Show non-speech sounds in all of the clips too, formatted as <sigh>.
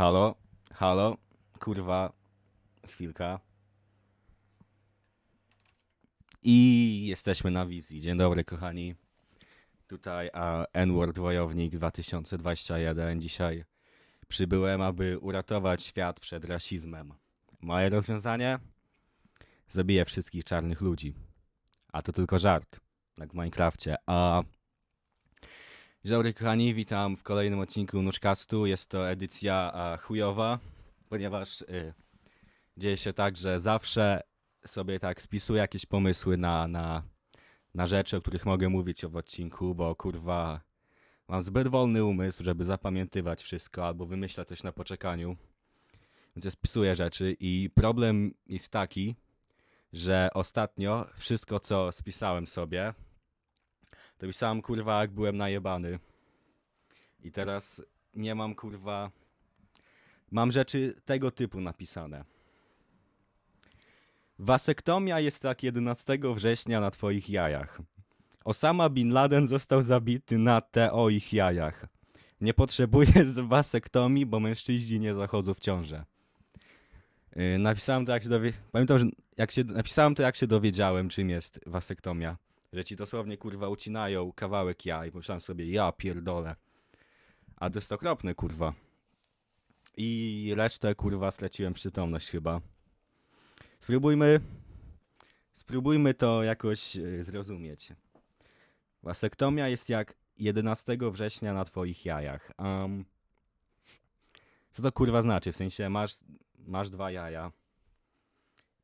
Halo, halo, kurwa, chwilka. I jesteśmy na wizji. Dzień dobry, kochani. Tutaj N-Word Wojownik 2021. Dzisiaj przybyłem, aby uratować świat przed rasizmem. Moje rozwiązanie? Zabiję wszystkich czarnych ludzi. A to tylko żart, jak w Minecrafcie. A Dzień kochani, witam w kolejnym odcinku Nuczkastu. Jest to edycja a, chujowa, ponieważ y, dzieje się tak, że zawsze sobie tak spisuję jakieś pomysły na, na, na rzeczy, o których mogę mówić w odcinku, bo kurwa mam zbyt wolny umysł, żeby zapamiętywać wszystko albo wymyślać coś na poczekaniu. Więc ja spisuję rzeczy i problem jest taki, że ostatnio wszystko co spisałem sobie to pisałem kurwa jak byłem najebany. I teraz nie mam kurwa. Mam rzeczy tego typu napisane. Wasektomia jest tak 11 września na twoich jajach. Osama Bin Laden został zabity na ich jajach. Nie potrzebuję wasektomii, bo mężczyźni nie zachodzą w ciążę. Yy, napisałem to jak się dowie... Pamiętam, że jak się... napisałem to jak się dowiedziałem, czym jest wasektomia że ci dosłownie kurwa ucinają kawałek ja i pomyślałem sobie, ja pierdolę. A to jest okropne kurwa. I resztę kurwa straciłem przytomność chyba. Spróbujmy, spróbujmy to jakoś e, zrozumieć. Wasektomia jest jak 11 września na twoich jajach. Um, co to kurwa znaczy? W sensie masz, masz dwa jaja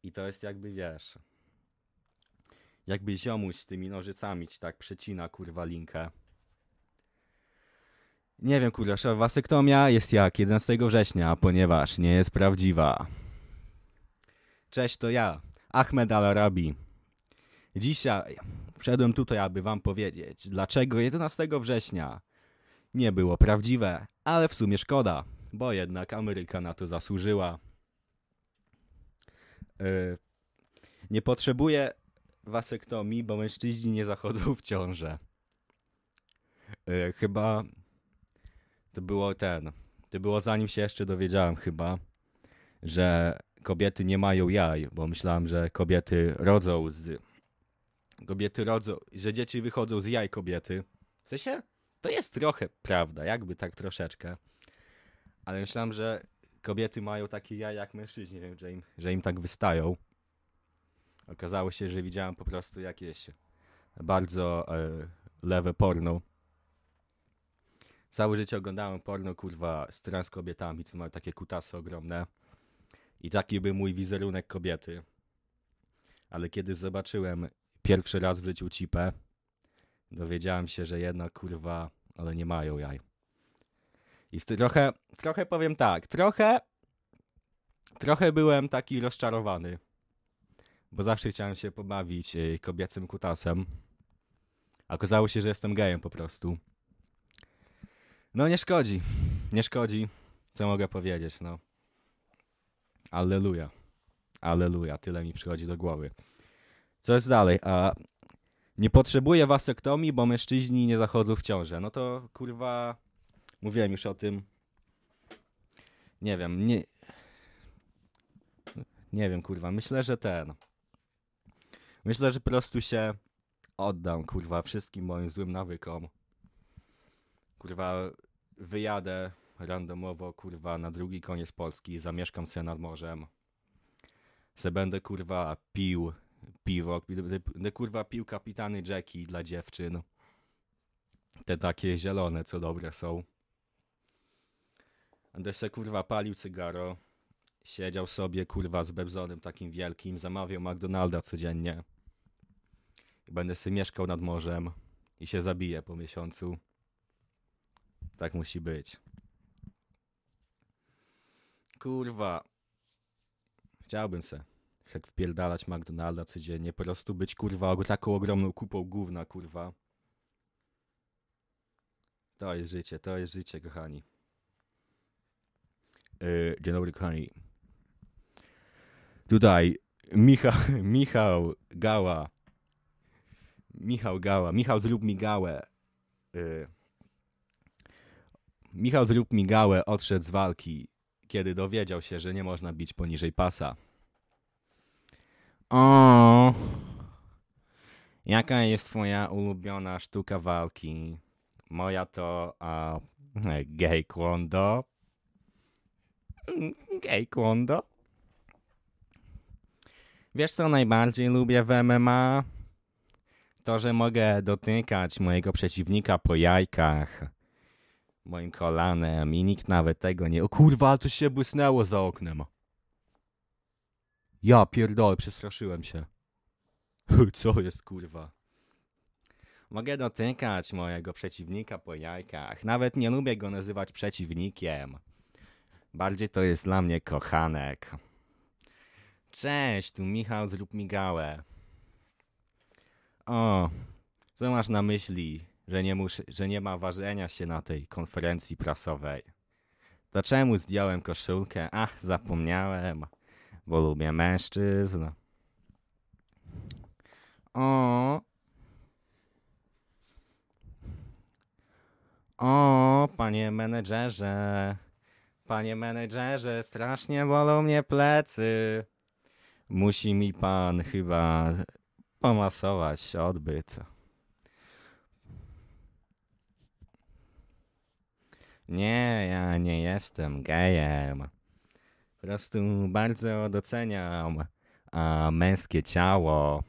i to jest jakby wiesz jakby ziomuś z tymi nożycami ci tak przecina kurwa linkę. Nie wiem kurwa, wasektomia jest jak 11 września, ponieważ nie jest prawdziwa. Cześć, to ja, Ahmed Al-Arabi. Dzisiaj wszedłem tutaj, aby wam powiedzieć, dlaczego 11 września nie było prawdziwe, ale w sumie szkoda, bo jednak Ameryka na to zasłużyła. Yy, nie potrzebuję wasektomii, bo mężczyźni nie zachodzą w ciążę. Yy, chyba to było ten. To było zanim się jeszcze dowiedziałem chyba, że kobiety nie mają jaj, bo myślałem, że kobiety rodzą z... Kobiety rodzą, że dzieci wychodzą z jaj kobiety. W sensie, to jest trochę prawda, jakby tak troszeczkę. Ale myślałem, że kobiety mają takie jaja jak mężczyźni, że im, że im tak wystają. Okazało się, że widziałem po prostu jakieś bardzo e, lewe porno. Całe życie oglądałem porno, kurwa, z trans kobietami, co mają takie kutasy ogromne. I taki był mój wizerunek kobiety. Ale kiedy zobaczyłem pierwszy raz w życiu cipę, dowiedziałem się, że jednak, kurwa, ale nie mają jaj. I trochę, trochę powiem tak, trochę, trochę byłem taki rozczarowany bo zawsze chciałem się pobawić e, kobiecym kutasem. A okazało się, że jestem gejem po prostu. No nie szkodzi. Nie szkodzi. Co mogę powiedzieć, no. Alleluja. Alleluja. Tyle mi przychodzi do głowy. Co jest dalej? A nie potrzebuję wasektomii, bo mężczyźni nie zachodzą w ciążę. No to kurwa. Mówiłem już o tym. Nie wiem, nie. Nie wiem, kurwa. Myślę, że ten. Myślę, że po prostu się oddam, kurwa, wszystkim moim złym nawykom. Kurwa, wyjadę randomowo, kurwa, na drugi koniec Polski, zamieszkam sobie nad morzem. Se będę, kurwa, pił piwo, będę, kurwa, pił kapitany Jackie dla dziewczyn. Te takie zielone, co dobre są. Będę se, kurwa, palił cygaro. Siedział sobie, kurwa, z bebzonem takim wielkim, zamawiał McDonalda codziennie. Będę sobie mieszkał nad morzem i się zabiję po miesiącu. Tak musi być. Kurwa. Chciałbym se tak wpierdalać McDonalda codziennie, po prostu być kurwa taką ogromną kupą gówna, kurwa. To jest życie, to jest życie, kochani. Yy, dzień dobry, kochani. Tutaj Michał, <laughs> Michał Gała Michał Gała. Michał, zrób mi gałę. Yy. Michał, zrób mi gałę, odszedł z walki. kiedy dowiedział się, że nie można bić poniżej pasa. O, jaka jest twoja ulubiona sztuka walki? Moja to a, gay kwondo. Mm, Gay kwondo. Wiesz co najbardziej lubię w MMA? To, że mogę dotykać mojego przeciwnika po jajkach, moim kolanem i nikt nawet tego nie... O kurwa, coś się błysnęło za oknem. Ja pierdolę, przestraszyłem się. <laughs> Co jest kurwa? Mogę dotykać mojego przeciwnika po jajkach. Nawet nie lubię go nazywać przeciwnikiem. Bardziej to jest dla mnie kochanek. Cześć, tu Michał, zrób migałę. O, co masz na myśli, że nie, że nie ma ważenia się na tej konferencji prasowej? To czemu zdjąłem koszulkę? Ach, zapomniałem, bo lubię mężczyzn. O. O, panie menedżerze. Panie menedżerze, strasznie bolą mnie plecy. Musi mi pan chyba pomasować odbyt. Nie, ja nie jestem gejem. Po prostu bardzo doceniam a, męskie ciało.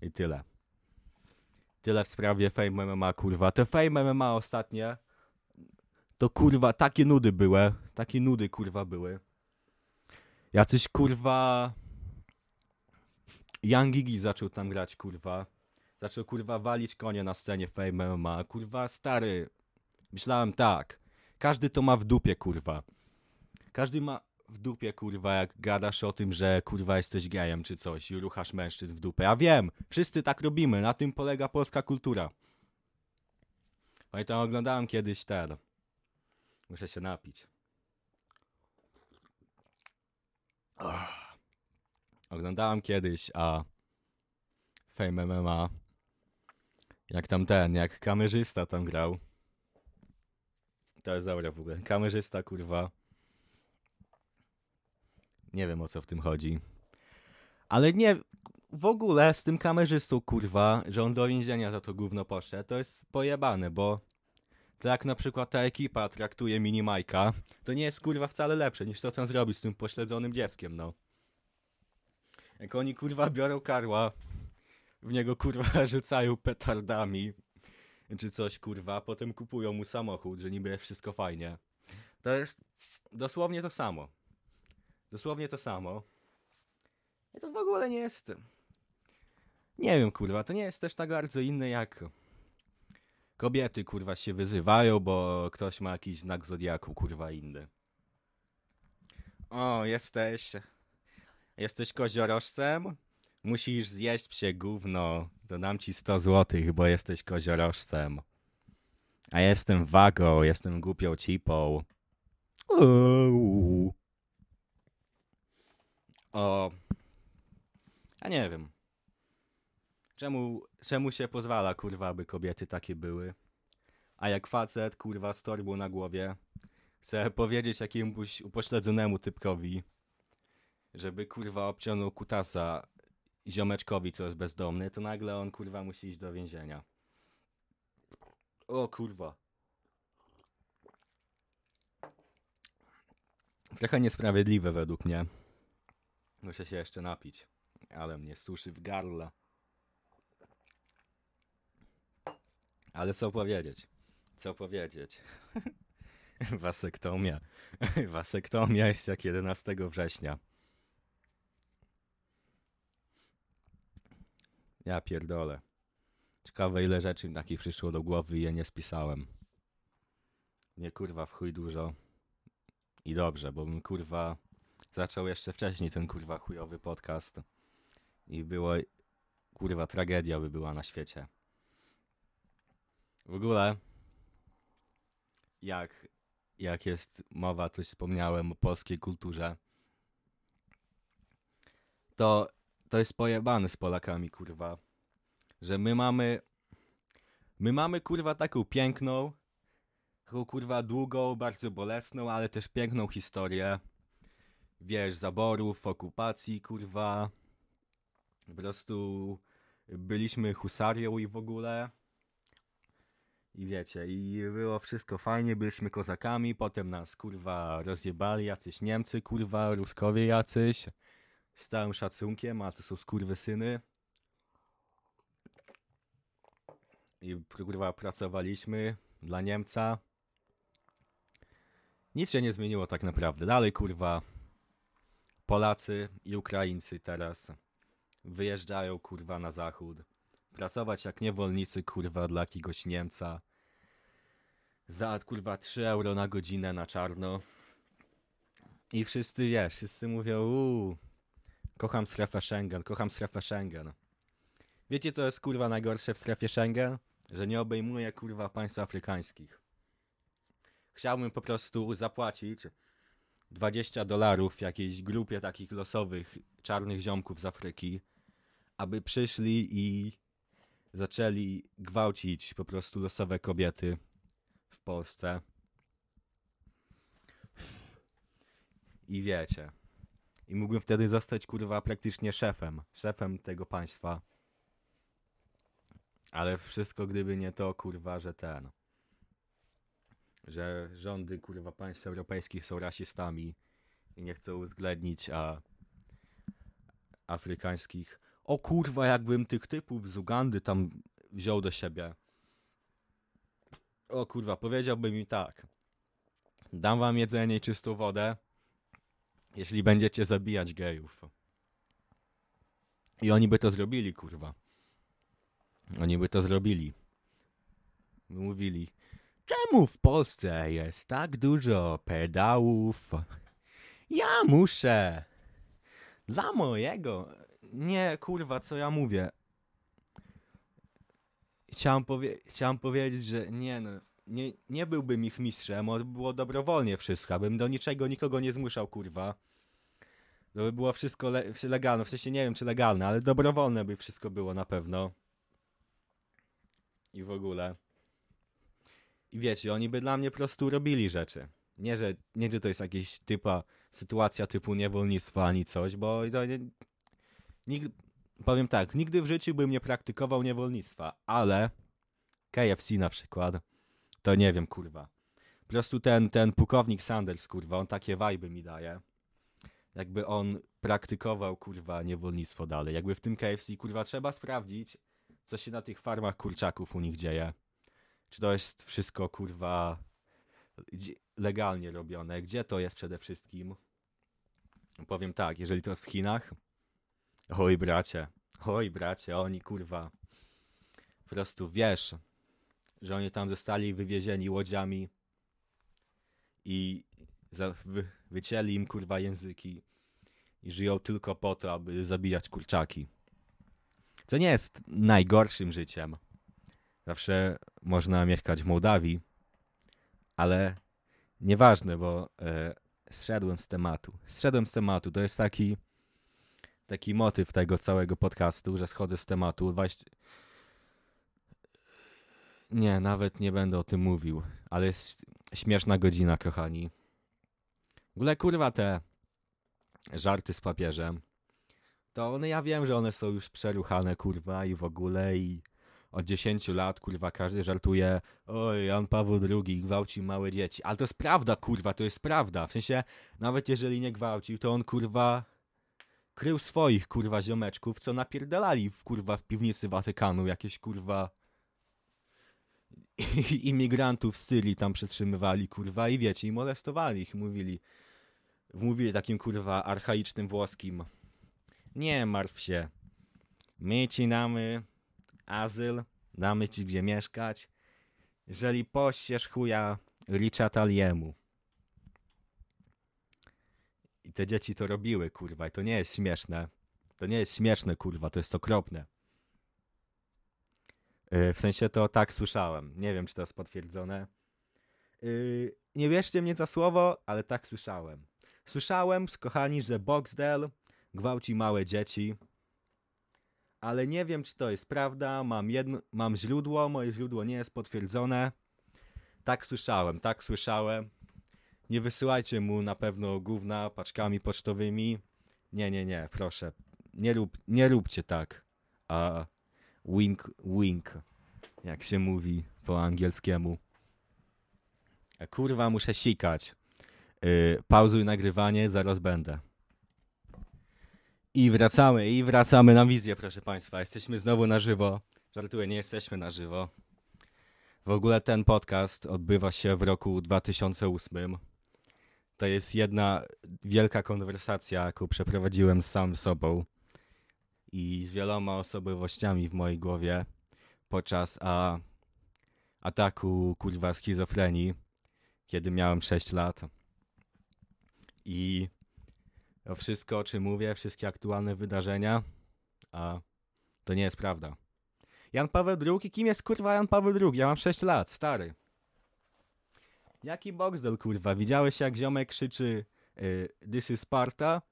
I tyle. Tyle w sprawie Fame MMA, kurwa. Te Fame MMA ostatnie, to kurwa, takie nudy były. Takie nudy, kurwa, były. Jacyś, kurwa... Young Gigi zaczął tam grać, kurwa. Zaczął, kurwa, walić konie na scenie Fame MMA. Kurwa, stary. Myślałem tak. Każdy to ma w dupie, kurwa. Każdy ma w dupie, kurwa, jak gadasz o tym, że kurwa jesteś gejem czy coś i ruchasz mężczyzn w dupę. Ja wiem, wszyscy tak robimy, na tym polega polska kultura. Pamiętam, oglądałem kiedyś ten. Muszę się napić. Ach. Oglądałem kiedyś, a Fame MMA. Jak tam ten, jak kamerzysta tam grał. To jest dobre w ogóle. Kamerzysta, kurwa. Nie wiem o co w tym chodzi. Ale nie, w ogóle z tym kamerzystą, kurwa, że on do więzienia za to gówno poszedł, to jest pojebane, bo to jak na przykład ta ekipa traktuje mini Majka, to nie jest kurwa wcale lepsze niż to, co on zrobi z tym pośledzonym dzieckiem, no. Jak oni kurwa biorą karła, w niego kurwa <laughs> rzucają petardami, czy coś kurwa, potem kupują mu samochód, że niby jest wszystko fajnie. To jest dosłownie to samo. Dosłownie to samo. I to w ogóle nie jest. Nie wiem, kurwa, to nie jest też tak bardzo inne jak. Kobiety, kurwa, się wyzywają, bo ktoś ma jakiś znak zodiaku, kurwa, inny. O, jesteś. Jesteś koziorożcem? Musisz zjeść psie gówno. To dam ci 100 złotych, bo jesteś koziorożcem. A jestem wagą, jestem głupią cipą. Uuu. O. A nie wiem. Czemu, czemu się pozwala, kurwa, aby kobiety takie były? A jak facet, kurwa, z torbą na głowie, chce powiedzieć jakiemuś upośledzonemu typkowi, żeby, kurwa, obciągnął kutasa ziomeczkowi, co jest bezdomny, to nagle on, kurwa, musi iść do więzienia. O, kurwa. Trochę niesprawiedliwe według mnie. Muszę się jeszcze napić, ale mnie suszy w gardle. Ale co powiedzieć? Co powiedzieć? <laughs> Wasektomia. <laughs> Wasektomia jest jak 11 września. Ja pierdolę. Ciekawe ile rzeczy mi takich przyszło do głowy i je nie spisałem. Nie kurwa w chuj dużo. I dobrze, bo bym kurwa zaczął jeszcze wcześniej ten kurwa chujowy podcast. I było kurwa tragedia by była na świecie. W ogóle jak, jak jest mowa, coś wspomniałem o polskiej kulturze, to to jest pojebane z Polakami, kurwa. Że my mamy. My mamy kurwa taką piękną, taką kurwa długą, bardzo bolesną, ale też piękną historię. Wiesz, zaborów, okupacji, kurwa. Po prostu byliśmy husarią i w ogóle. I wiecie, i było wszystko fajnie, byliśmy kozakami, potem nas kurwa rozjebali jacyś Niemcy, kurwa, Ruskowie jacyś. Z całym szacunkiem, a to są skurwy syny. I kurwa pracowaliśmy dla Niemca. Nic się nie zmieniło tak naprawdę. Dalej kurwa Polacy i Ukraińcy teraz wyjeżdżają kurwa na zachód. Pracować jak niewolnicy kurwa dla jakiegoś Niemca. Za kurwa 3 euro na godzinę na czarno. I wszyscy wiesz, wszyscy mówią uuu, kocham strefę Schengen, kocham strefę Schengen. Wiecie co jest kurwa najgorsze w strefie Schengen? Że nie obejmuje kurwa państw afrykańskich. Chciałbym po prostu zapłacić 20 dolarów jakiejś grupie takich losowych czarnych ziomków z Afryki, aby przyszli i zaczęli gwałcić po prostu losowe kobiety w Polsce. I wiecie. I mógłbym wtedy zostać kurwa praktycznie szefem. Szefem tego państwa. Ale wszystko gdyby nie to kurwa, że ten. Że rządy kurwa państw europejskich są rasistami i nie chcą uwzględnić a afrykańskich. O kurwa, jakbym tych typów z Ugandy tam wziął do siebie. O kurwa, powiedziałbym mi tak. Dam wam jedzenie i czystą wodę, jeśli będziecie zabijać gejów. I oni by to zrobili, kurwa. Oni by to zrobili. Mówili, czemu w Polsce jest tak dużo pedałów? Ja muszę. Dla mojego. Nie, kurwa, co ja mówię. Chciałem, powie chciałem powiedzieć, że nie no. Nie, nie byłbym ich mistrzem, bo było dobrowolnie wszystko, bym do niczego nikogo nie zmuszał, kurwa. To by było wszystko le legalne, w sensie nie wiem czy legalne, ale dobrowolne by wszystko było na pewno. I w ogóle. I wiecie, oni by dla mnie po prostu robili rzeczy. Nie, że, nie, że to jest jakaś typa sytuacja typu niewolnictwa ani coś, bo to nie, nigdy, powiem tak, nigdy w życiu bym nie praktykował niewolnictwa, ale KFC na przykład, to nie wiem, kurwa. Po prostu ten, ten pułkownik Sanders, kurwa, on takie wajby mi daje. Jakby on praktykował, kurwa, niewolnictwo dalej. Jakby w tym KFC, kurwa, trzeba sprawdzić, co się na tych farmach kurczaków u nich dzieje. Czy to jest wszystko, kurwa, legalnie robione? Gdzie to jest przede wszystkim? Powiem tak, jeżeli to jest w Chinach, oj bracie, oj bracie, oni kurwa, po prostu wiesz, że oni tam zostali wywiezieni łodziami i wy, wycięli im kurwa języki i żyją tylko po to, aby zabijać kurczaki. Co nie jest najgorszym życiem. Zawsze można mieszkać w Mołdawii, ale nieważne, bo e, zszedłem z tematu. Zszedłem z tematu. To jest taki taki motyw tego całego podcastu, że schodzę z tematu. Właśnie... Nie, nawet nie będę o tym mówił, ale jest śmieszna godzina, kochani. Ogóle, kurwa, te żarty z papieżem, to one, ja wiem, że one są już przeruchane, kurwa, i w ogóle, i od 10 lat, kurwa, każdy żartuje, oj, Jan Paweł II gwałcił małe dzieci. Ale to jest prawda, kurwa, to jest prawda. W sensie, nawet jeżeli nie gwałcił, to on, kurwa, krył swoich, kurwa, ziomeczków, co napierdalali, w, kurwa, w piwnicy Watykanu, jakieś, kurwa, <laughs> imigrantów z Syrii tam przetrzymywali, kurwa, i wiecie, i molestowali ich, mówili, mówili takim, kurwa, archaicznym włoskim, nie martw się, my ci damy azyl, damy ci gdzie mieszkać, jeżeli pościesz chuja Taliemu. I te dzieci to robiły, kurwa, i to nie jest śmieszne. To nie jest śmieszne, kurwa, to jest okropne. Yy, w sensie to tak słyszałem. Nie wiem, czy to jest potwierdzone. Yy, nie wierzcie mnie za słowo, ale tak słyszałem. Słyszałem, kochani, że Boxdel gwałci małe dzieci ale nie wiem, czy to jest prawda. Mam, jedno, mam źródło, moje źródło nie jest potwierdzone. Tak słyszałem, tak słyszałem. Nie wysyłajcie mu na pewno gówna paczkami pocztowymi. Nie, nie, nie, proszę. Nie, rób, nie róbcie tak. A wink, wink, jak się mówi po angielskiemu. A kurwa, muszę sikać. Yy, pauzuj nagrywanie, zaraz będę. I wracamy, i wracamy na wizję, proszę Państwa. Jesteśmy znowu na żywo. Żartuję, nie jesteśmy na żywo. W ogóle ten podcast odbywa się w roku 2008. To jest jedna wielka konwersacja, jaką przeprowadziłem z samym sobą i z wieloma osobowościami w mojej głowie podczas a, ataku kurwa schizofrenii, kiedy miałem 6 lat. I wszystko, o czym mówię, wszystkie aktualne wydarzenia, a to nie jest prawda. Jan Paweł II? Kim jest kurwa Jan Paweł II? Ja mam 6 lat, stary. Jaki Boxdel, kurwa? Widziałeś jak ziomek krzyczy y, This is Sparta?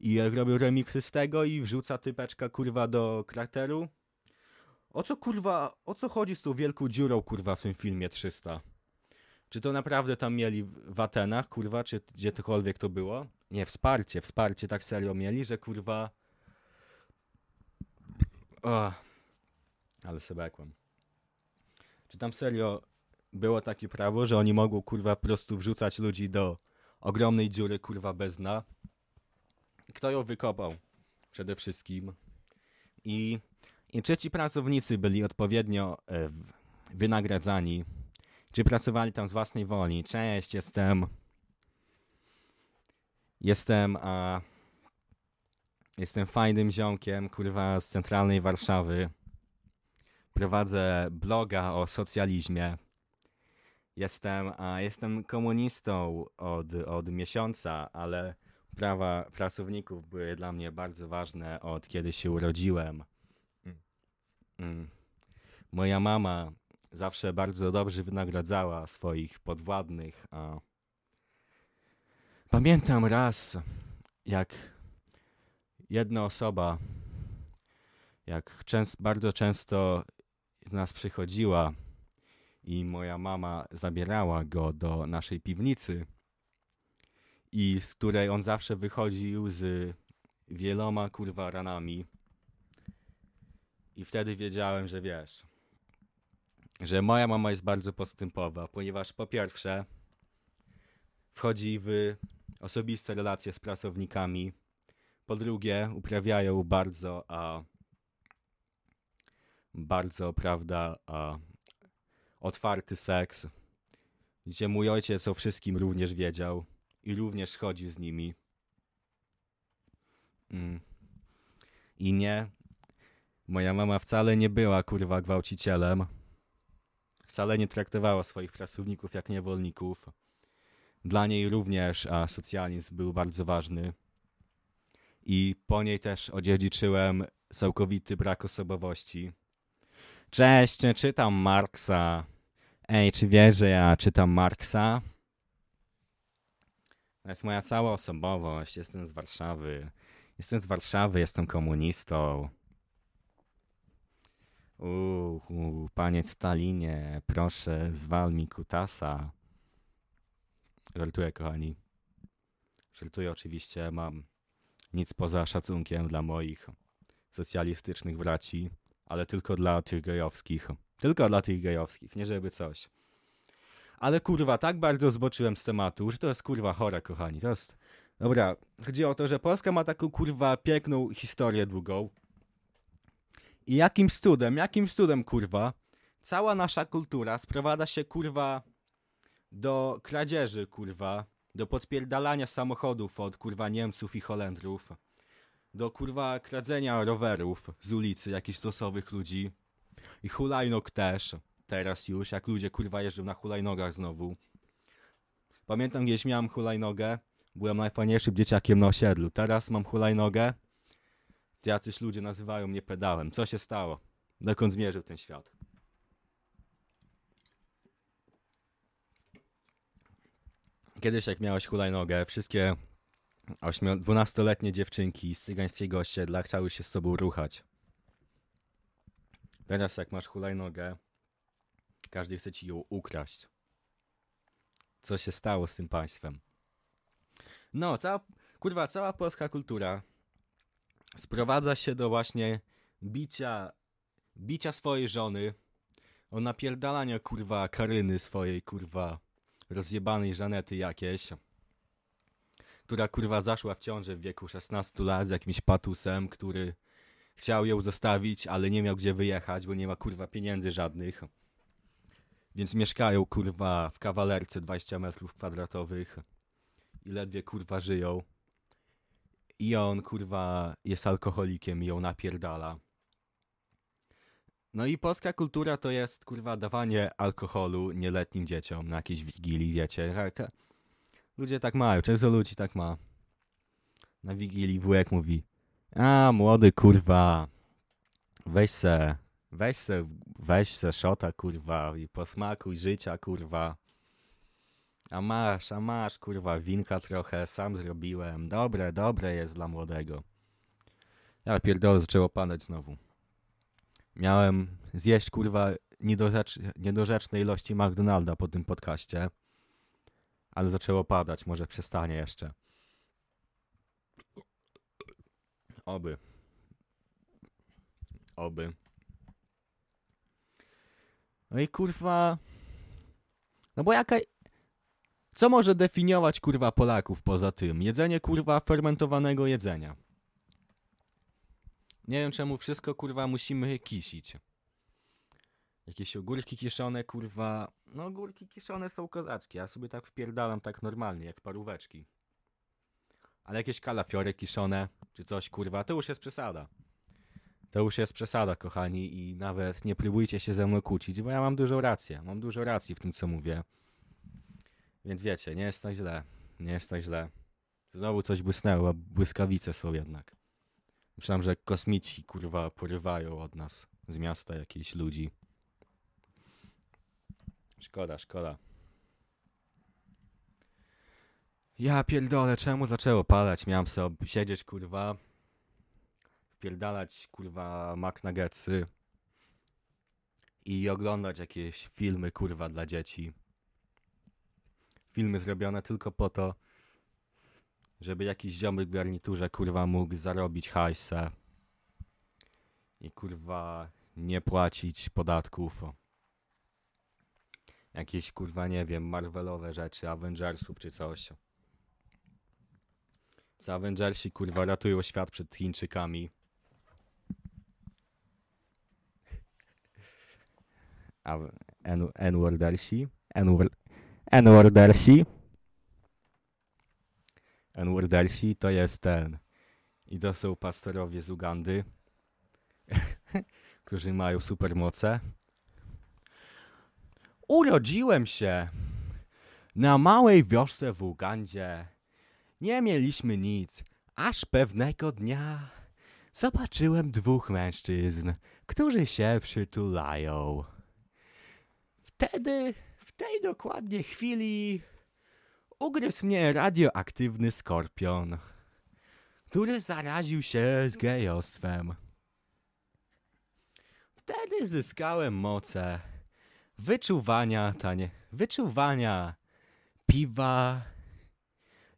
I jak robił remixy z tego i wrzuca typeczka, kurwa, do krateru? O co, kurwa, o co chodzi z tą wielką dziurą, kurwa, w tym filmie 300? Czy to naprawdę tam mieli w Atenach, kurwa, czy gdziekolwiek to było? Nie, wsparcie, wsparcie tak serio mieli, że kurwa... Oh, ale sobie ekłem. Czy tam serio było takie prawo, że oni mogą kurwa po prostu wrzucać ludzi do ogromnej dziury kurwa bez dna? Kto ją wykopał? Przede wszystkim. I, i czy ci pracownicy byli odpowiednio e, wynagradzani? Czy pracowali tam z własnej woli? Cześć, jestem. Jestem. A, jestem fajnym ziomkiem, kurwa, z centralnej Warszawy. Prowadzę bloga o socjalizmie. Jestem, a, jestem komunistą od, od miesiąca, ale prawa pracowników były dla mnie bardzo ważne od kiedy się urodziłem. Mm. Moja mama zawsze bardzo dobrze wynagradzała swoich podwładnych. A pamiętam raz, jak jedna osoba, jak częst, bardzo często nas przychodziła i moja mama zabierała go do naszej piwnicy i z której on zawsze wychodził z wieloma kurwa ranami. I wtedy wiedziałem, że wiesz, że moja mama jest bardzo postępowa, ponieważ po pierwsze wchodzi w osobiste relacje z pracownikami, po drugie uprawiają bardzo, a bardzo, prawda, a otwarty seks, gdzie mój ojciec o wszystkim również wiedział i również chodzi z nimi. Mm. I nie, moja mama wcale nie była kurwa gwałcicielem. Wcale nie traktowała swoich pracowników jak niewolników. Dla niej również a socjalizm był bardzo ważny. I po niej też odziedziczyłem całkowity brak osobowości. Cześć, czytam Marksa. Ej, czy wiesz, że ja czytam Marksa? To jest moja cała osobowość. Jestem z Warszawy. Jestem z Warszawy, jestem komunistą. Uuu, panie Stalinie, proszę, zwal mi kutasa. Żartuję, kochani. Żartuję oczywiście, mam nic poza szacunkiem dla moich socjalistycznych braci, ale tylko dla tych gejowskich. Tylko dla tych gejowskich, nie żeby coś. Ale kurwa, tak bardzo zboczyłem z tematu, że to jest kurwa chore, kochani. To jest... Dobra, chodzi o to, że Polska ma taką kurwa piękną historię długą. I jakim cudem, jakim cudem kurwa, cała nasza kultura sprowadza się kurwa do kradzieży kurwa, do podpierdalania samochodów od kurwa Niemców i Holendrów, do kurwa kradzenia rowerów z ulicy jakichś losowych ludzi. I hulajnog też. Teraz już, jak ludzie kurwa jeżdżą na hulajnogach znowu. Pamiętam kiedyś miałem hulajnogę, byłem najfajniejszym dzieciakiem na osiedlu. Teraz mam hulajnogę, jacyś ludzie nazywają mnie pedałem. Co się stało? Dokąd zmierzył ten świat? Kiedyś jak miałeś hulajnogę, wszystkie 12-letnie dziewczynki z cygańskiego osiedla chciały się z tobą ruchać. Teraz jak masz hulajnogę, każdy chce ci ją ukraść. co się stało z tym państwem. No, cała, kurwa, cała polska kultura sprowadza się do właśnie bicia, bicia swojej żony, o napierdalania, kurwa, Karyny swojej, kurwa, rozjebanej Żanety jakieś, która, kurwa, zaszła w ciążę w wieku 16 lat z jakimś patusem, który chciał ją zostawić, ale nie miał gdzie wyjechać, bo nie ma, kurwa, pieniędzy żadnych. Więc mieszkają, kurwa, w kawalerce 20 metrów kwadratowych i ledwie, kurwa, żyją. I on, kurwa, jest alkoholikiem i ją napierdala. No i polska kultura to jest, kurwa, dawanie alkoholu nieletnim dzieciom na jakiejś wigilii, wiecie. Ludzie tak mają, często ludzi tak ma. Na wigilii wujek mówi, a młody, kurwa, weź se, weź se, weź se szota, kurwa, i posmakuj życia, kurwa. A masz, a masz, kurwa, winka trochę, sam zrobiłem. Dobre, dobre jest dla młodego. Ja pierdolę, zaczęło padać znowu. Miałem zjeść, kurwa, niedorzecz, niedorzeczne ilości McDonalda po tym podcaście. Ale zaczęło padać, może przestanie jeszcze. Oby. Oby. No i kurwa. No bo jaka. Co może definiować kurwa Polaków poza tym? Jedzenie kurwa fermentowanego jedzenia. Nie wiem czemu wszystko kurwa musimy kisić. Jakieś ogórki kiszone kurwa. No ogórki kiszone są kozackie. Ja sobie tak wpierdalam tak normalnie, jak paróweczki. Ale jakieś kalafiory kiszone, czy coś kurwa, to już jest przesada. To już jest przesada, kochani, i nawet nie próbujcie się ze mną kłócić, bo ja mam dużą rację. Mam dużo racji w tym, co mówię. Więc wiecie, nie jest tak źle. Nie jest tak źle. Znowu coś błysnęło, a błyskawice są jednak. Myślałem, że kosmici, kurwa, porywają od nas z miasta jakichś ludzi. Szkoda, szkoda. Ja pierdolę, czemu zaczęło padać? Miałem sobie siedzieć, kurwa, wpierdalać, kurwa, McNuggetsy i oglądać jakieś filmy, kurwa, dla dzieci. Filmy zrobione tylko po to, żeby jakiś ziomek w garniturze, kurwa, mógł zarobić hajsę i, kurwa, nie płacić podatków. Jakieś, kurwa, nie wiem, Marvelowe rzeczy, Avengersów czy coś. Co Avengersi, kurwa, ratują świat przed Chińczykami. N-wordersi? N-wor- N-wordersi? N-wordersi to jest ten. I to są pastorowie z Ugandy, <laughs> którzy mają supermoce. Urodziłem się na małej wiosce w Ugandzie. Nie mieliśmy nic, aż pewnego dnia zobaczyłem dwóch mężczyzn, którzy się przytulają. Wtedy, tej dokładnie chwili, ugryzł mnie radioaktywny skorpion, który zaraził się z gejostwem. Wtedy zyskałem moce wyczuwania tanie, wyczuwania piwa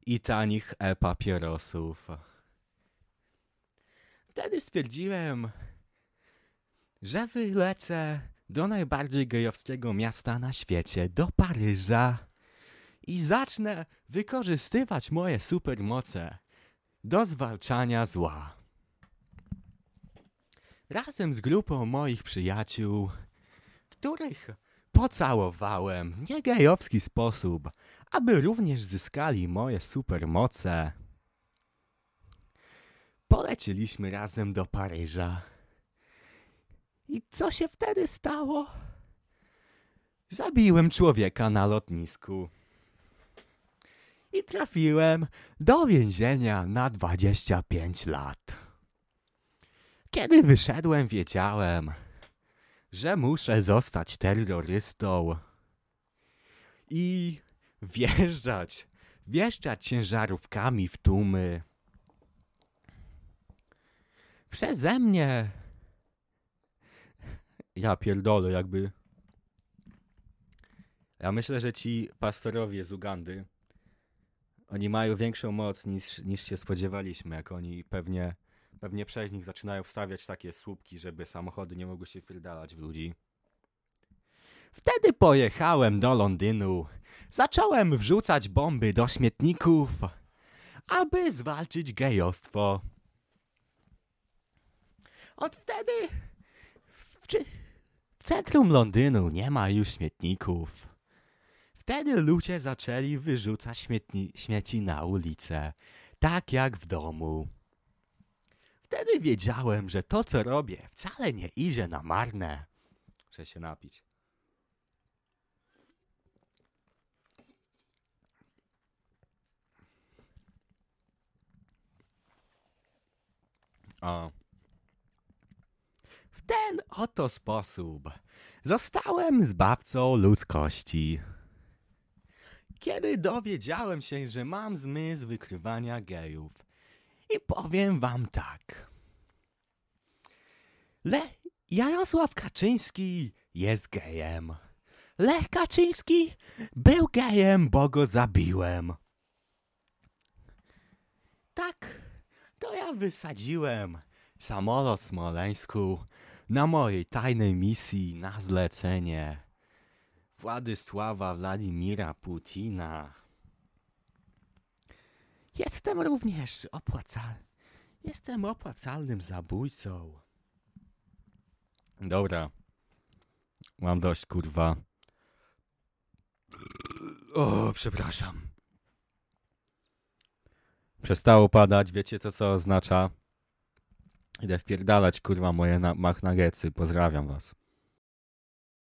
i tanich e-papierosów. Wtedy stwierdziłem, że wylecę do najbardziej gejowskiego miasta na świecie, do Paryża i zacznę wykorzystywać moje supermoce do zwalczania zła. Razem z grupą moich przyjaciół, których pocałowałem w niegejowski sposób, aby również zyskali moje supermoce. Polecieliśmy razem do Paryża. I co się wtedy stało? Zabiłem człowieka na lotnisku. I trafiłem do więzienia na 25 lat. Kiedy wyszedłem, wiedziałem, że muszę zostać terrorystą i wjeżdżać, wjeżdżać ciężarówkami w tłumy. Przeze mnie. Ja pierdolę, jakby. Ja myślę, że ci pastorowie z Ugandy, oni mają większą moc niż, niż się spodziewaliśmy, jak oni pewnie, pewnie przez nich zaczynają wstawiać takie słupki, żeby samochody nie mogły się wpierdalać w ludzi. Wtedy pojechałem do Londynu. Zacząłem wrzucać bomby do śmietników, aby zwalczyć gejostwo. Od wtedy w, centrum Londynu nie ma już śmietników. Wtedy ludzie zaczęli wyrzucać śmietni- śmieci na ulicę, tak jak w domu. Wtedy wiedziałem, że to, co robię, wcale nie idzie na marne. Muszę się napić. O. Ten oto sposób zostałem zbawcą ludzkości. Kiedy dowiedziałem się, że mam zmysł wykrywania gejów. I powiem wam tak. Le Jarosław Kaczyński jest gejem. Lech Kaczyński był gejem, bo go zabiłem. Tak, to ja wysadziłem samolot w Smoleńsku na mojej tajnej misji na zlecenie Władysława Władimira Putina. Jestem również opłacal... Jestem opłacalnym zabójcą. Dobra. Mam dość, kurwa. O, przepraszam. Przestało padać, wiecie to co oznacza? Idę wpierdalać, kurwa, moje na- machnagetsy. Pozdrawiam was.